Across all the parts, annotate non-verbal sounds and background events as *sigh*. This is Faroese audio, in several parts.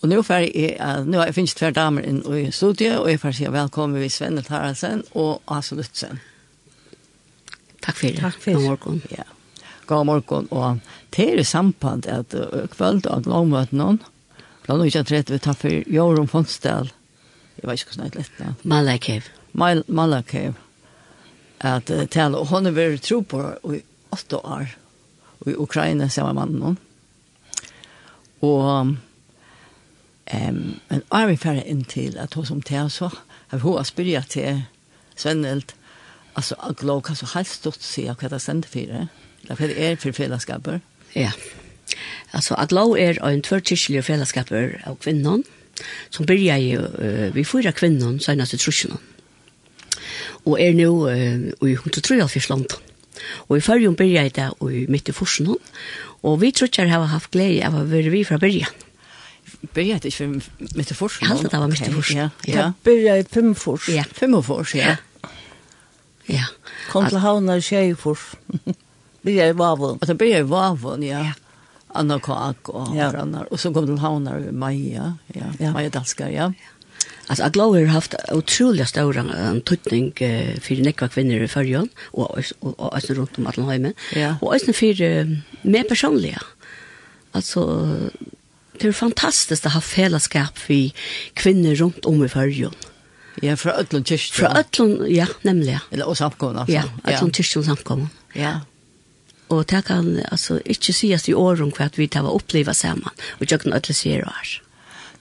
Og nå fer jeg, uh, nå har jeg finnes tver damer inn i studiet, og jeg får si velkommen ved Svenne Taralsen og Asa Lutzen. Takk for det. Takk for det. God morgen. Ja. God morgen. Og det er samband at uh, kvöld og langmøte noen, blant nå ikke trett vi tar for Jorum Fonsdal. Jeg vet ikke hvordan det er lett da. Malakev. Mal Malakev. At uh, tale, og hun er vært tro på i åtte år i Ukraina sammen med mannen. Og um, Um, men er vi ferdig inn til at hos om til, så har hun spyrja til Svennelt, altså, Glov, kan så helst stort sier hva det stender for det? Eller hva det er for fellesskaper? Ja. Altså, Glov er en tvørkirkelig fellesskaper av kvinnon, som byrja i, uh, vi fyra kvinnon, senast i trusjonen. Og er nå uh, i 103 land. Og i førjen byrja i det, og i midt i forsen, og vi tror ikke jeg har haft glede av å være vi fra byrjan började i fem med fors. Jag hade det var mycket fors. Ja. Jag började i fem fors. Ja, fem fors, ja. *laughs* *laughs* Ja. Kom till havna i tjejfors. Började i Vavon. Och då började i Vavon, ja. Anna Kak och ja. Brannar. Och så kom till havna i Maja, ja. ja. Maja Dalskar, ja. Alltså jag har haft otroliga stora antutning för nekva kvinnor i förrjön och och alltså runt om Atlanheimen. Ja. Och alltså för mer personliga. Alltså det er fantastisk å ha fellesskap for kvinner rundt om i førjen. Ja, fra Øtlund kyrkjøn. Fra Øtlund, ja, nemlig. Eller og samkommet, altså. Ja, Øtlund kyrkjøn samkommen. Ja. Og det kan altså, ikke sies i åren hva at vi tar oppleva sammen, og ikke kan Øtlund sier her.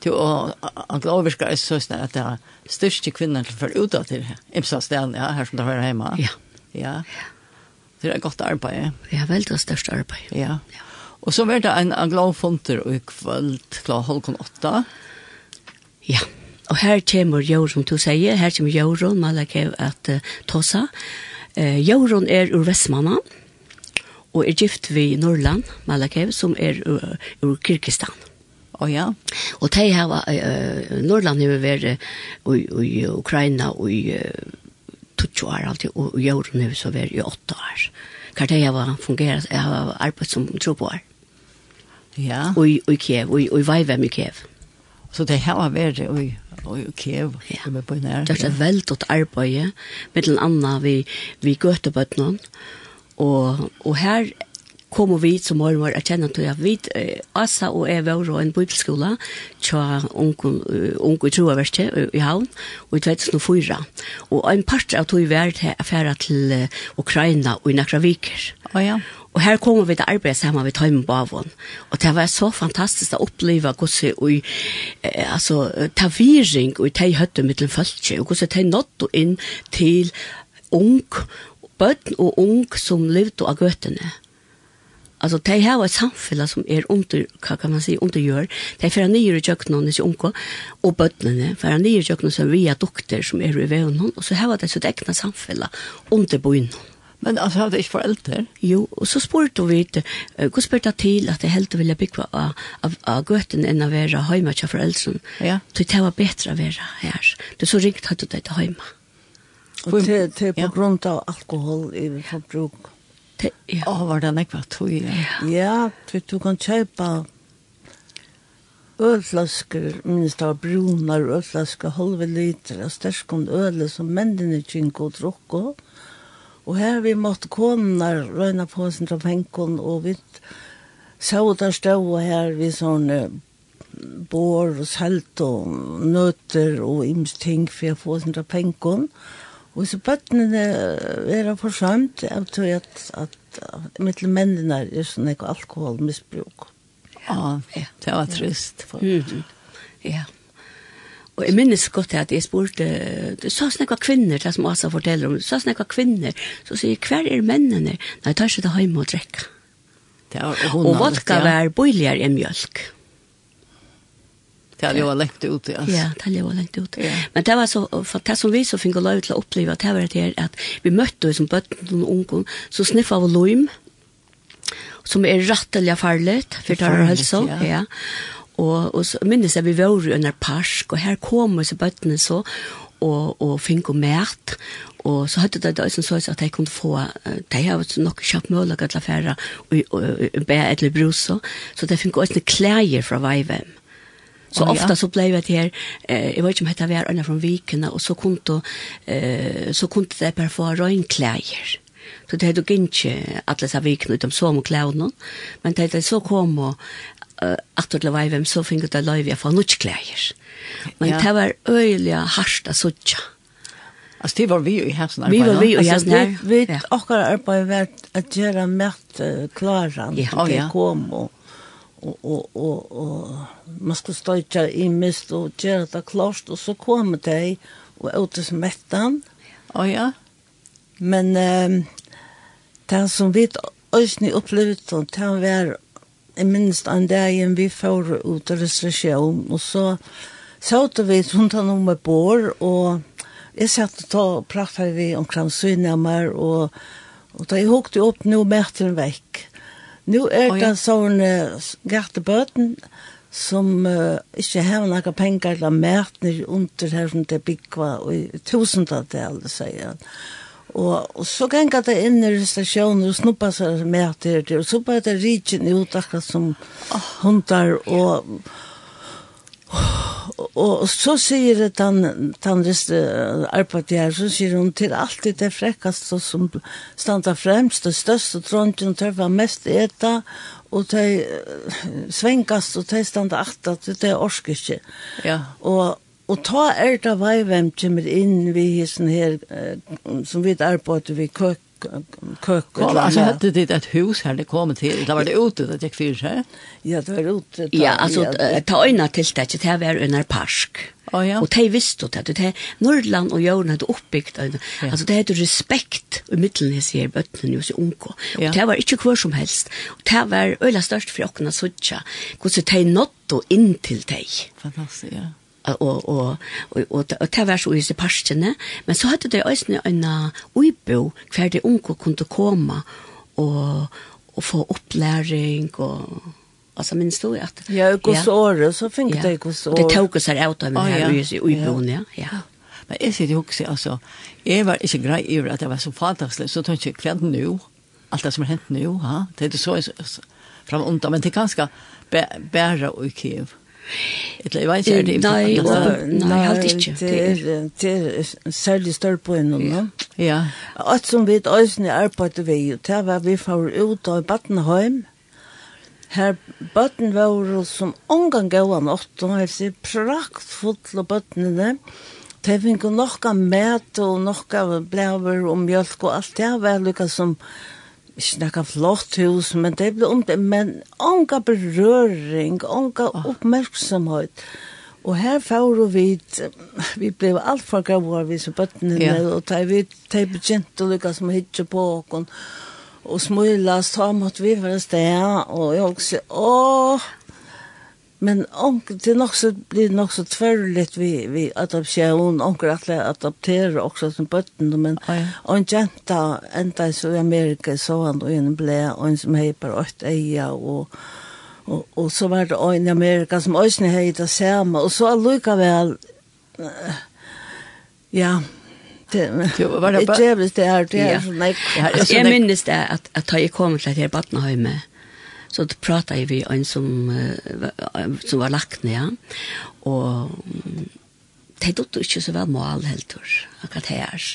Jo, og han overska er så snart at det er største kvinner til for av til Imsa Sten, ja, her som det hører hjemme. Ja. Ja. Det er et godt arbeid. Ja, veldig største arbeid. Ja. Ja. Og så var det en, en glad funter i kvöld klar halvkon åtta. Ja, og her kommer Jorun, å si, her kommer Jorun, Malakev at uh, Tosa. Uh, Jorun er ur Vestmannen, og er gift ved Norrland, Malakev, som er ur, ur Kyrkistan. Å oh, ja. Og de har, uh, Norrland har vært uh, i Ukraina og i uh, 20 år alltid, og Jorun har så vært i 8 år. Hva de har fungeret, jeg har arbeidet som tro på her. Ja. Og i Kiev, og i Vajvem i Kiev. Så det her var vært i og Kiev, ja. som er på nær. Det er et veldig arbeid, med den andre vi, vi gøtebøttene, og, og her kommer vi som har vært kjenne til at vi, Asa og jeg var en bibelskola, tja unge i troverste i havn, og i 2004. Og en part av tog vært her affæra til Ukraina og i Nakraviker. Å oh, ja. Og her kommer vi til arbeid sammen med Tøymen Bavon. Og det var så fantastisk å oppleve hvordan vi, eh, altså, ta viring og ta i høtte med den følge, og hvordan ta nått inn til ung, bøtten og ung som levde av gøtene. Altså, de har et samfunn som er under, hva kan man si, undergör. Det är för att nio i köknen disse unge, og bøttene, får att nio i köknen som vi er doktor som er i veien, og så har de det så samfunn äkna samfälle under bojnen. Men altså, hadde ikke foreldre? Jo, og så spurte vi, uh, hvordan spurte jeg til at jeg helt ville bygge av, av, av gøten enn å være hjemme til foreldrene? Ja. Så det var bedre å være her. Det så ringt hadde det til hjemme. Og til, til på ja. grunn av alkohol i forbruk? Te, ja. Å, var det nekva tog, ja. Ja, for du kan kjøpe ølflasker, minst av brunar ølflasker, halve liter av sterskund øle som mennene är og och drukko. Og her vi måtte konar røyna på sin trapenkon, og vi så der stå her vi sånne bor og salt og nøtter og imsting for å få sin trapenkon. Og så bøttene er forsømt, jeg tror at, at, at mittel mennene er sånn alkoholmisbruk. Ja, ja, det var trist. Mm. Ja. Og jeg minnes godt at jeg spurte, så snakka kvinner, det som Asa forteller om, så snakka kvinner, så sier jeg, hver er mennene? Nei, tar ikke det hjemme og drekka. Og vodka var boiligere enn mjölk. Det hadde jo lengt ut, ja. Ja, det har jo lengt ut. Ja. Men det var så, for det som vi så fikk lov til å oppleve, det var det at vi møtte oss som bøtten og unge, så sniffa av loim, som er rettelig farlig, for det var hølsa, ja. ja. Og, og så minnes jeg vi var jo under parsk og her kom så bøttene så, og, og fikk og mæt, og så hadde det det som så at jeg kunne få, de har jo nok kjapt mål og alle færre, og be et eller brus, så de fikk også klæger fra Veivem. Så oh, ofta ja. så blev det här eh jag vet inte om det var andra från vikerna och så kunde eh så kunde det bara få rönkläder. Så det hade inte alla så vikerna utom så och kläderna. Men det hade så kom och att det var vem så fick det live för nåt kläder. Men det var öliga harsta sucha. Alltså det var vi i hästen Vi var vi i hästen. Vi vet också arbete att göra mätt klara. Det kom och og, og, og, og man skulle støytja i mist og gjøre det klart, og så kom de og åtte som mettan. Å oh, ja. Men um, det som vi øyne opplevde, det var jeg minst en dag igjen vi får ut av restriksjon, og så satt vi rundt han om et bord, og jeg satt og ta, pratet vi omkring synnammer, og, og da jeg hukte opp, nå møtte den vekk. Nå er det sånne gattebøten, som uh, ikke har noen penger eller mætner under her som det bygger, og i tusentallet, sier han. Og, og så ganger det inn i stasjonen og snuppa seg med til det, og så bare det rikken ut akkurat som hundar, og, og, og så sier det den, den reste arbeidet her, så sier hun til alltid det frekkast som standa fremst, det største tråndjen, det var mest eta, og de svengast, og de standa aktat, det er ikke. Ja. Og, Og ta er det vei hvem kommer inn vi hissen her, som vi arbeider vi køk, køk. Kom, altså hadde det et hus her det kom til, da var det ute det gikk fyrir seg? Ja, det var ute. Da, ja, altså, ta øyna til det, det var under parsk. Oh, ja. Og de visste det, det Norrland og Jørgen hadde Ja. altså det hadde respekt i middelen jeg sier bøttene hos unge, og ja. det var ikke kvar som helst, og det var øyla størst for åkna suttja, hvordan de nådde inn til deg. Fantastisk, ja og og og og ta var så i pastene men så hadde det øysne en uibo kvar det onkel kunne komme og og få opplæring og altså minst du at ja hos året så fink det hos så det tok seg ut av meg her i uibo ja. Ja men jeg sitter jo også altså jeg var ikke grei i at jeg var så fantastisk så tenkte jeg kveld nå alt det som har hent nå ha? Det er så fram undan men det er ganske bæra og i Kiev. Eller jeg vet ikke, er det Nei, nei, helt ikke. Det er det er særlig større på enn nå. Ja. Alt som vi øyne arbeidet vi, det var vi får ut av Battenheim. Her bøtten var som omgang gav han åtte, og jeg sier praktfullt av bøttene. Det fikk nok av mæt og nok av blæver og mjølk og alt det var lykka som ikke noe flott hus, men det ble om det, men onka berøring, onka oppmerksomhet. Og her får vi, vi ble alt for gavår, vi som bøttene, ja. og da vi begynte å lykke som hitje på åkken, og smøyla, så måtte vi være sted, og jeg også, åh, Men onk, det er nok så, det er nok så tverrligt vi, vi adoption, onker jeg adopterer også som bøtten, men oh, ja. en jenta enda så i Amerika så han og en ble, og en som hei bare åt eia, og, og, og så var det en i Amerika som også hei det samme, og så allikevel, ja, det var det. Det er det er, det det er, det er, det det det det det det det det det det det det det det det det det det så pratade vi en som, som var lagt ned, ja. og det dotter ikke så vel mål heldur, akkurat her.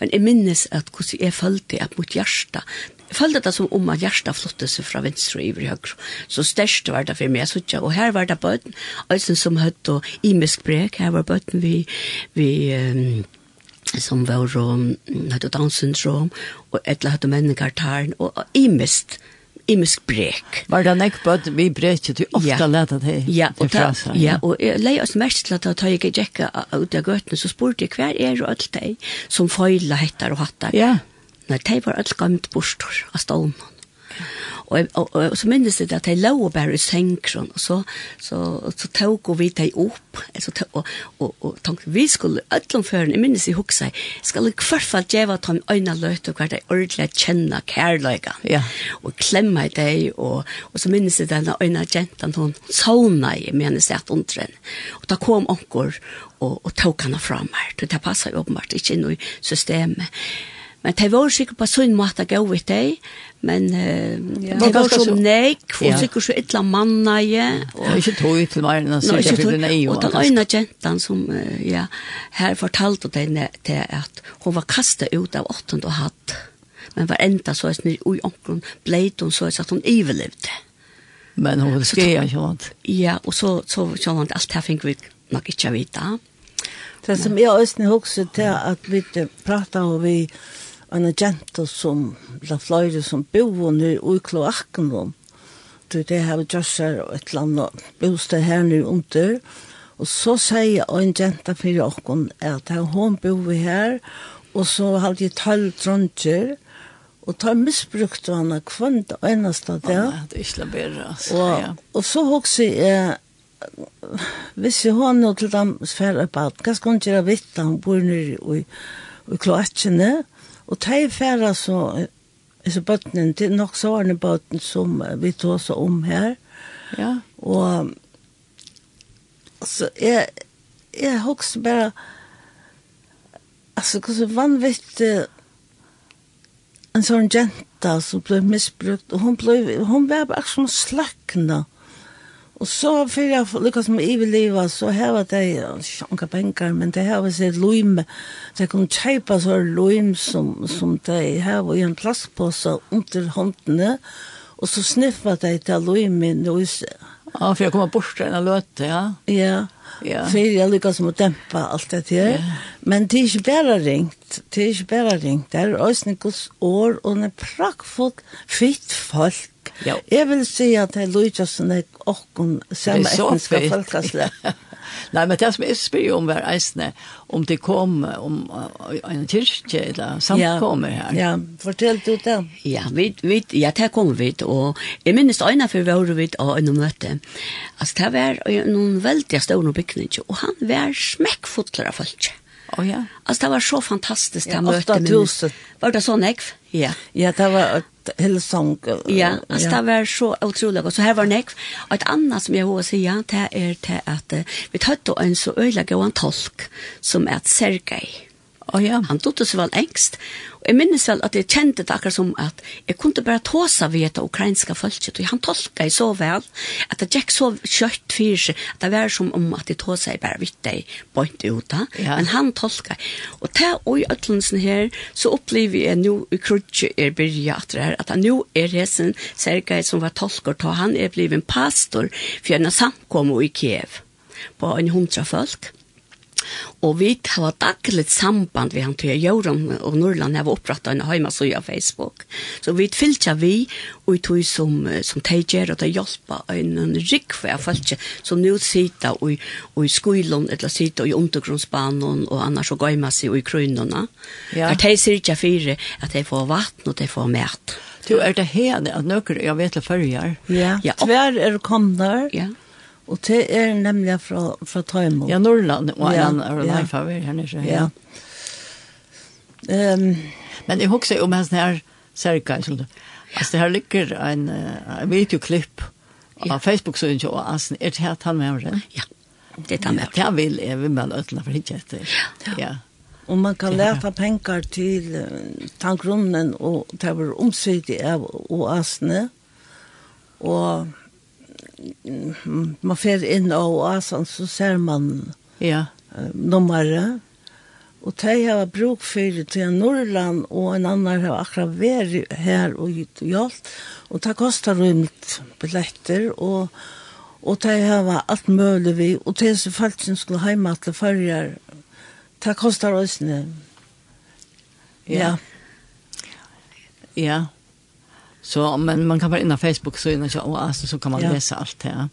Men jeg minnes at hvordan jeg følte at mot hjertet, jeg følte det som om at hjertet flottet seg fra venstre og i høyre. Så størst var det for meg, så ikke. Og her var det bøten, altså som høyt og imisk brek, her var bøten vi, vi um, som var um, hadde Down syndrom, og et eller høyt og og imist, og imisk brek. Var det nek på at vi breket vi ofte ja. det ja, og ta, ja. ja, og jeg oss mest til at da jeg ikke ut av gøtene, så spurte jeg hver er og alt de som føyla hettar og hattar. Ja. Nei, de var alt gammelt bustur, av stålen og, og, og, og så minnes jeg at jeg lå bare i senkron, og så, så, så tog vi deg opp, altså, tog, og, og, og tenkte, vi skulle ødlom før, jeg minnes jeg hukse, jeg skal i hvert fall gjøre at han øyne løte, og hver dag ordentlig kjenne kærløyga, ja. og klemme i deg, og, og så minnes jeg denne øyne jenten, hun sauna i, mener jeg at undren, og da kom onker, og, og tok henne fra meg, det passet åpenbart ikke inn i systemet, Men det var sikkert på sånn måte å gå ut det, men uh, ja. det var som nek, og sikkert så ytla manna je. Det ja, ikke tog til meg, og sikkert til den egen. Og den øyne jentan som uh, ja, her fortalte det til at hun var kastet ut av åttende og hatt, men var enda så at hun i omkron bleit hun så at hun iverlevde. Men hun var skje, ikke sant? Ja, og så, så, så, så alt her fikk vi nok ikke vite. Det som jeg også husker til at vi pratet og vi en jenta som la flere som bor nu i kloakken om. Du, det har vi gjort her og et eller annet bosted her nu under. Og så sier en jenta for åkken at hun bor her, og så hadde jeg tolv dronjer, og tar misbrukt av henne kvann det eneste av det. Ja, det er ikke bedre, altså. Og, ja. og så også jeg, hvis jeg har noe til dem sfære på at hva skal hun gjøre vitt, hun bor nere i, i kloakkene, Og de færre så, så bøttene, det er nok sårende bøtten som vi tog så om her. Ja. Og så jeg, jeg husker bare, altså hvordan vanvittig en sånn jenta som ble misbrukt, og hun, ble, hun var bare som slakna Og så for jeg lykkes med iverlivet, så har det sjanka penger, men det har jeg sett løyme. Så jeg kunne kjøpe så løyme som, som de har i en plastpåse under håndene, og så sniffa de til løyme i huset. Ja, for jeg kommer bort til en løte, ja. Ja, ja. for jeg lykkes med å dempe alt det her. Ja. Men det er ikke bare ringt, det er ikke bare ringt. Det er også en noen år, og en prakkfullt, fitt folk, Ja. Jeg vil si at det lyder som er åkken samme etniske folkeslag. *laughs* Nei, men det som jeg spør om hver eisne, om det kom, om en kyrkje eller samkommer her. Ja, fortell du det. Ja, vi, vi, ja, det kom vi, og jeg minnes øyne for vi var vi av en møte. Altså, det var noen veldig store bygninger, og han var smekkfotler av folk. Oh, ja. Altså, det var så fantastisk det ja, mötet med tusen. Var det sån ekv? Ja. Ja, det var et Hillsong. Ja, altså, ja. det var så utrolig. Och så her var en ekv. Och ett annat som jeg har att säga det til at uh, vi tar en så øyelig och en tolk som är sergei. Sergej. Oh, ja. Han tog det så vel engst. Og jeg minnes vel at jeg kjente det akkurat som at jeg kunne bare tåsa ved det ukrainska folket, og han tolka jeg så vel at det gikk så kjøtt for seg, at det var som om at jeg tåsa jeg bare vidt deg bort ut da, ja. men han tolka. Og til og i øtlensen her, så opplever jeg nå i krutje er byrja at det her, at nå er resen Sergei som var tolker, ta han er blivet en pastor for en samkommer i Kiev på en hundra folk. Og vi har daglig samband vi han til Jørum og Norrland har opprettet en heimasøy av Facebook. Så vi fylkja vi og tog som, som teger og det hjelper en rikve av folk som nu sitter og, i skolen eller sitter i undergrunnsbanen og annars og gøymer seg i krøynene. Ja. For de ikke fire at de får vatten og de får mat. Du er det her, at nøkker, jeg vet det førre Ja. ja. Tver er kommet der. Ja Og det er nemlig fra, fra Tøymo. Ja, Norrland, og ja, han er ja. life av her nere. Ja. Um, Men jeg husker om hans her serka, altså det her ligger en, en videoklipp ja. av Facebook-søren til Oasen. Er det her han med det? Ja, det er han med. Det vil jeg vil med ødela for ikke etter. Ja. ja. Og man kan leta penger til uh, tankgrunnen og det var omsidig av Oasene. Og man fer inn og asan, så ser man ja. uh, nummeret. Og de har bruk for til Norrland, og en annan har akkurat vært her og hjalt. Og det koster rundt billetter, og, og de har alt mulig vi. Og de som folk som skulle hjemme til førjer, det koster også. Ja. Ja. Ja. Så, men man kan vara inne på Facebook så innan jag, och alltså, så kan man ja. läsa allt det. Ja.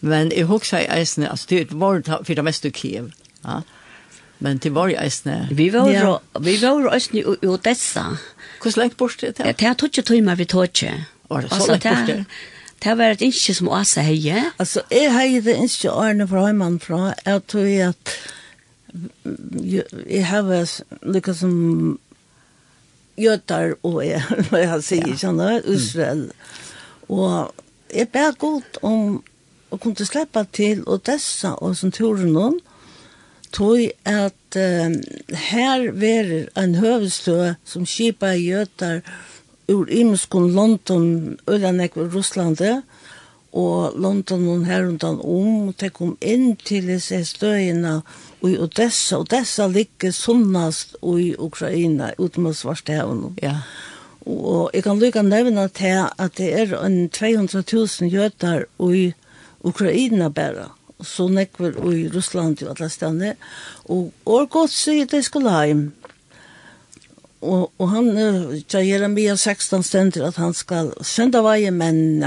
Men i Huxa i Eisne, alltså det var för det mesta i Kiev. Ja. Men det var i Eisne. Vi var ja. vi var i Eisne i Odessa. Hur långt bort det? Ja, det tog ju timmar vi tog. Var det så långt bort det? Det var et innskje som Åsa heie. Altså, jeg heie det innskje Arne fra heimann fra. Jeg tror at jeg har lykkes som gjøtar og jeg, *laughs* hva jeg sier, ja. Israel. Mm. Og jeg ber godt om å kunne slippe til Odessa og som turen noen, tog at uh, her verer en høvestø som skipa gjøtar ur imeskon London, Ølanekve, Russlandet, og London og her rundt om, og det kom inn til disse støyene i Odessa, og Odessa ligger sunnast i Ukraina, utom av Svarstehavn. Ja. Og jeg kan lykke nevne til at det er en 200.000 jøder i Ukraina bare, så nekver i Russland og alle stedene, og år godt sier det skal hjem och og han säger den via 16 stender att han ska sända varje män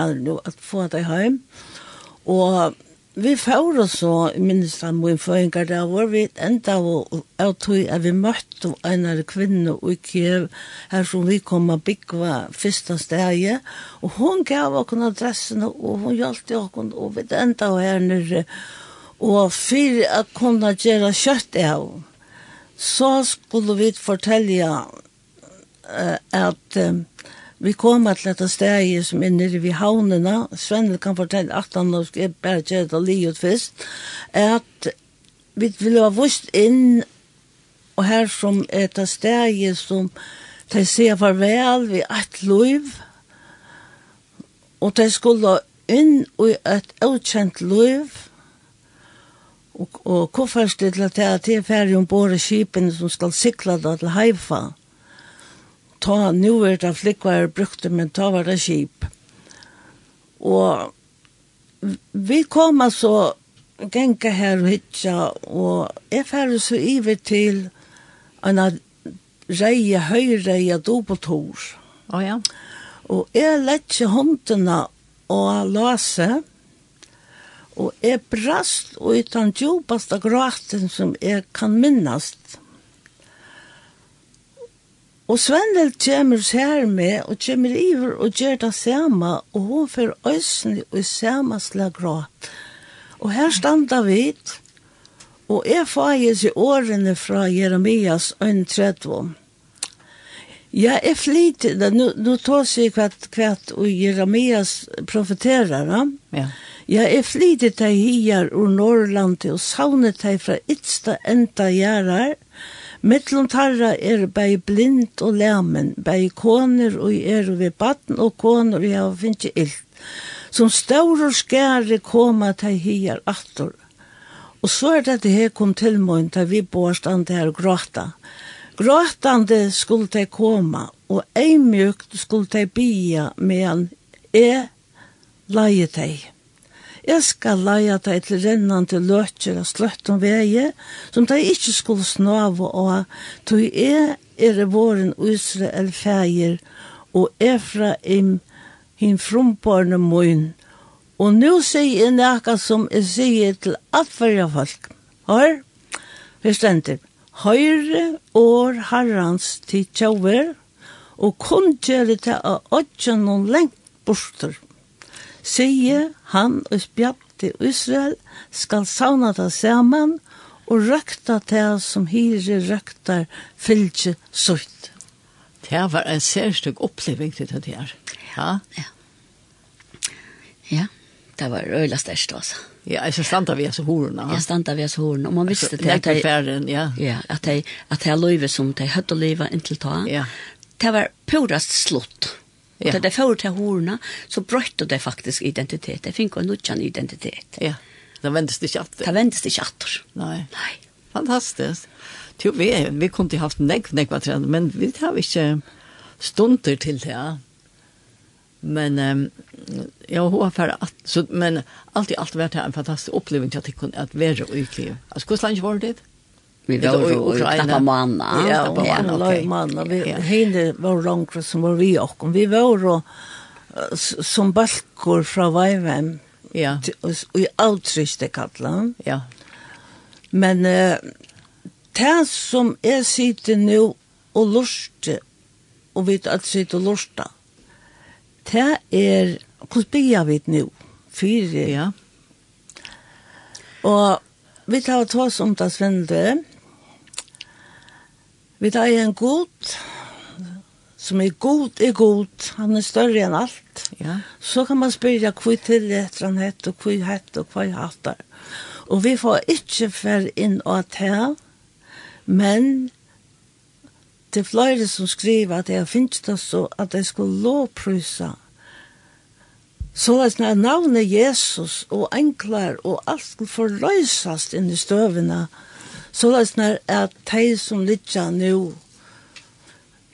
att få det hem. Och vi får oss så minst han min føringer där var vi enda og jeg tror at vi møtte en av kvinner i Kiev her som vi kom og bygga första steget och hon gav oss adressen och hun hjalp oss och vi enda och her nere og for å kunne gjøre kjøtt av, så skulle vi fortelle at vi kom til dette stedet som er nere ved havnene. Svennel kan fortelle at han nå skal bare kjøret av livet først, at vi ville ha vust inn, og her som er ta stedet som de sier farvel ved et liv, og de skulle inn i et utkjent liv, og, og hvorfor stille til at det er ferdig om i skipene som skal sikla det til Haifa. Mm ta nu er det flikkvar brukte, men ta var det kjip. Og vi kom altså genka her og hitja, og jeg færre så iver til en reie, høyreie, dobotor. Å oh, ja. Og jeg lette håndene og lase, og jeg brast ut den djupaste gråten som jeg kan minnast. Og Svendel kommer her med, og kommer iver og gjør det samme, og hun får øsne og samme slag gråt. Og her standa vi, og jeg fages i årene fra Jeremias 1.30. Ja, jeg flyter, nu, nu tar jeg kvart, kvart, og Jeremias profeterer, ja. ja. Jeg flyter til hier og Norrland, og savnet til fra ytsta enda gjerrar, Mittlum tarra er bei blind og lærmen, bei koner og er ved batten og koner og jeg finnes ikke illt. Som staur og skære koma til hier aftur. Og så er det her kom til mån til vi bårstand her og gråta. Gråtande skulle de koma, og eimjukt skulle de bia medan jeg leie deg. Jeg skal leie deg til rennende løtjer og sløtt om veie, som de ikke skulle snave av, tog jeg er våren Israel feir, og er fra Efraim hin frumborne mun. Og nu sier jeg nekka som jeg sier til atverja folk. Hør, vi stender. Høyre år herrans til tjauver, og kun gjør det til å åtja noen lengt borster. Sige, han og spjabte Israel skal sauna det saman og røkta det som hyre røktar fylgje sutt. Det var en særstøk oppleving til det her. Ja. Ja. Ja, det var øyla størst også. Ja, jeg standa vi as horna. Ja, standa vi as horna. Og man visste det at de... Færen, ja. Ja, at de, at de løyve som de å løyve inntil ta. Ja. Det var purast slutt. Og da det får til horene, så brøtte det faktisk identitet. Det finner en nødvendig identitet. Ja, det vendes ikke atter. Det vendes ikke atter. Nei. Nei. Fantastisk. Jo, vi, vi kunne ikke haft nekk, nekk var trening, men vi har ikke stunder til det, ja. Men um, jag har för at, så men alt i alt allt vart en fantastisk upplevelse att kunna att være ute. Altså, hvordan länge var det? Vi var jo och knappa manna. Ja, på manna, loj manna. Vi hinner var långt som var vi och vi var och som balkor från Vajvem. Ja. Och i avtryckte kallan. Ja. Men eh, det som är sitter nu och lurste och vet att sitter och lursta. Det är hur blir vi nu? Fyra. Ja. Og vi tar oss om det svände. Ja Vi tar en god, som er god, er god, han er større enn alt. Ja. Så kan man spørre hva til etter han hett, og hva hett, og hva hatt der. Og vi får ikke fer inn og at men det er flere som skriver at jeg finnes det så at jeg skulle lovprysa. Så at når navnet Jesus og enklar og alt skulle forløsast inn i støvene, og Så det er sånn at de som lytter nå,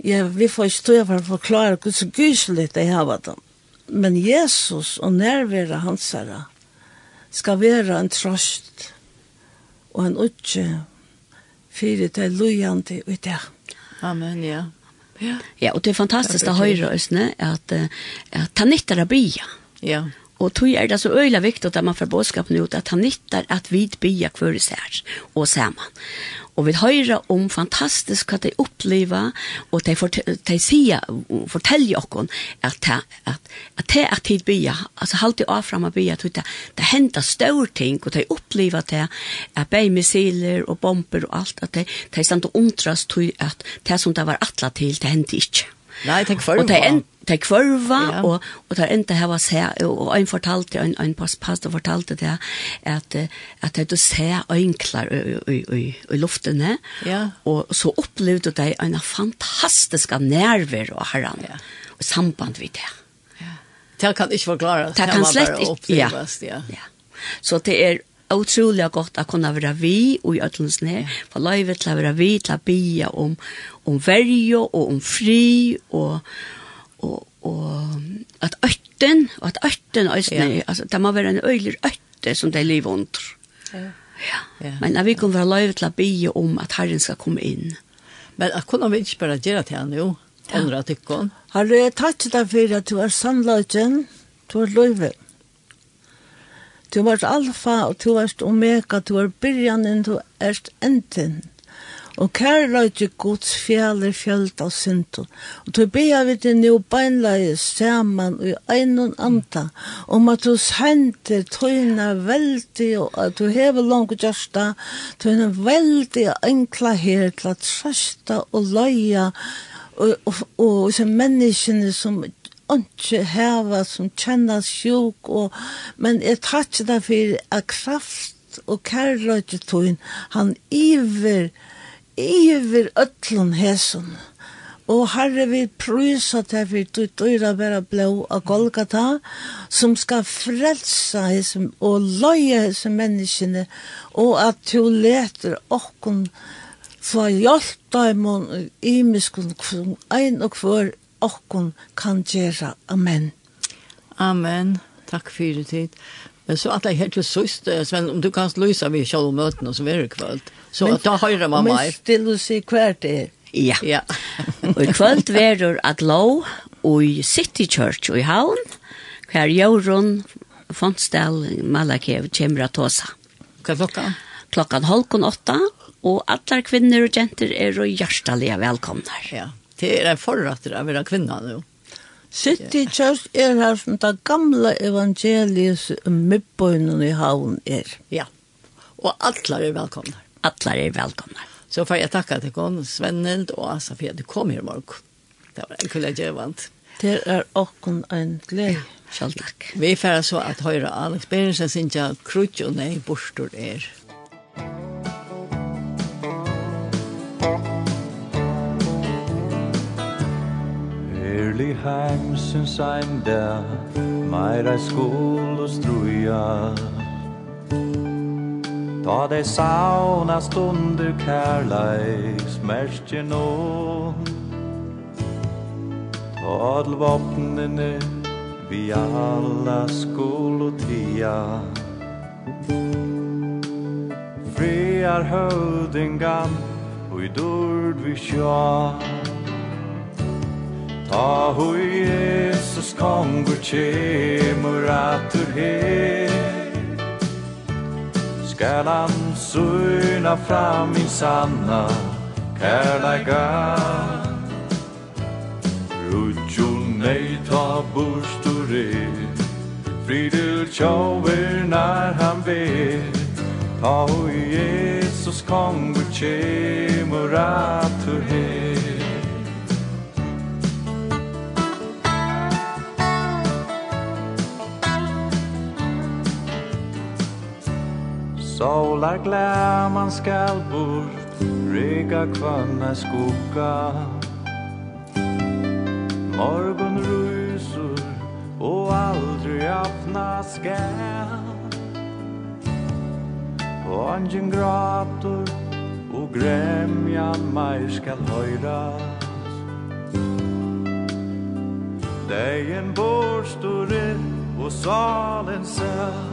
ja, vi får ikke stå for å forklare hvordan så gyselig det har vært dem. Men Jesus og nærvære hans herre skal være en trøst og en utje for til er lojende i. Amen, ja. Ja. ja, og det er fantastisk å høre oss, at, at, at han nytter å bli. Ja. Og tog er det så øyla viktig at man får bådskapen ut at han nyttar at vi bia kvøres sær og saman. Og vi høyrer om fantastisk hva de opplever, og de, fort, de sier, forteller okkon at, at, at det er tid bia, altså halte av fram av bia, det, det hender større ting, og de oppleva det, at bei missiler og bomber og alt, at de, de stand og undrast til at det som det var atla til, det hendte ikke. Nei, tenk for Og det det kvarva ja. og og det enda hava se og ein fortalte ein ein pass pastor fortalte det at at det du se enklar i i i luften ja. og så opplevde dei ein fantastisk nerver og herran ja. og samband við det. Ja. Det kan ikkje forklare. Det kan slett ikke. Ja. ja. ja. Så det er utrolig godt att kunne være vi og i ødelsen her, for løyvet til å være vi til å bia om, om verje og om fri og, og, og at øtten, og at øtten østene, ja. altså, det må være en øyler øtte som det lever under. Ja. ja. Men Men vi kunne være løyve til å be om at Herren skal komme inn. Men at kunne vi ikke bare gjøre til henne, jo? Andre ja. tykken. Har du tatt deg for at du er sannløyden, du er løyve. Du er alfa, og du er omega, du er byrjanen, du er enten. Og kærløyde Guds fjaller fjöld av synden. Og du bia vi til nu beinleie saman og i einon anda, om at du sender tøyna veldig, og at du hever langt gjørsta, tøyna veldig enkla her til at sørsta og løya, og, og, og, og menneskene som ikke heva, som kjenner sjuk, og, men jeg tar ikke det for at kraft og kærløyde tøyn, han iver, iver öllum hesum. Og herre vi prysa til vi du døyra vera blå av Golgata, som skal frelsa hesum og løye hesum menneskene, og at du leter okkun fra hjelta i mån imiskun som ein og for okkun kan gjera. Amen. Amen. Takk fyrir tid. Men så att jag helt till sist, Sven, om du kan lösa vi själva möten och så vidare kväll. Så att jag höra mamma. Men still du se kvärt det. Ja. Ja. *laughs* och kväll verður at lov og i City Church og i Havn, hver Jorun, Fonsdal, Malakev, Kjemra Tåsa. Hva klokka? Klokkan halvkon åtta, og alle kvinner og jenter er jo hjertelig velkomne. Ja, det er en forratter av å være kvinner nå. City Church er her som det gamle evangeliet midtbøynen i havn er. Ja, og alle er velkomne. Alle er velkomne. Så får jeg takke til kon Svennen og Asa for at du kom her i morgen. Det var en kule gjevant. Det er åkken en glede. Ja. Selv takk. Vi får så at høyre Alex Berensen sin ja og nei bostor er. Lately hang since I'm there Might I struja Ta de sauna stunder kærleiks merkje nå Ta all vapnene vi alla skulle tia Friar høvdingan og i dörd vi sjå Ah, ho Jesus kongur tjemur atur her. Skal han syna fram min sanna kærleika? Rutjo nei ta burstur er Fridur tjauver när han vet Ta ho Jesus kongur tjemur atur her. Solar man skal bort Rygga kvanna skugga. Morgon rusor Og aldri öppna skall Och angen Og gremja grämjan skal skall Dei en bor er Og salen sör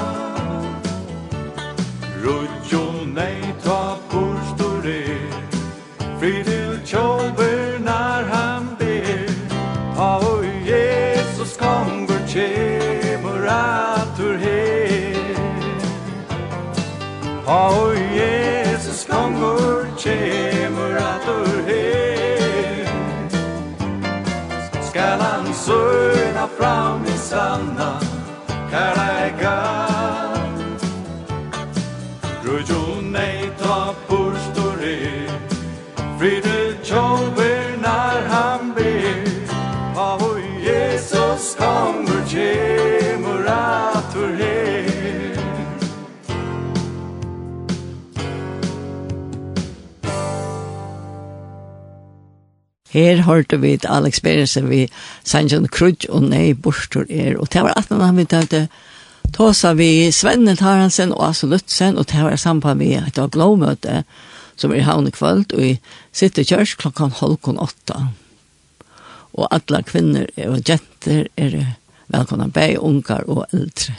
skal han søna fram i sanna Kärleka Her hørte vi et Alex Beresen vi sannsyn krudj og nei bortur er. Og det var at han vi tøvde tåsa vi Svenne Taransen og Asso Lutzen og det var sampan vi et av glåmøte som er i havn i kvöld og vi sitter kjørs klokkan halvkon åtta. Og alle kvinner og jenter er velkomna, bei, ungar og eldre.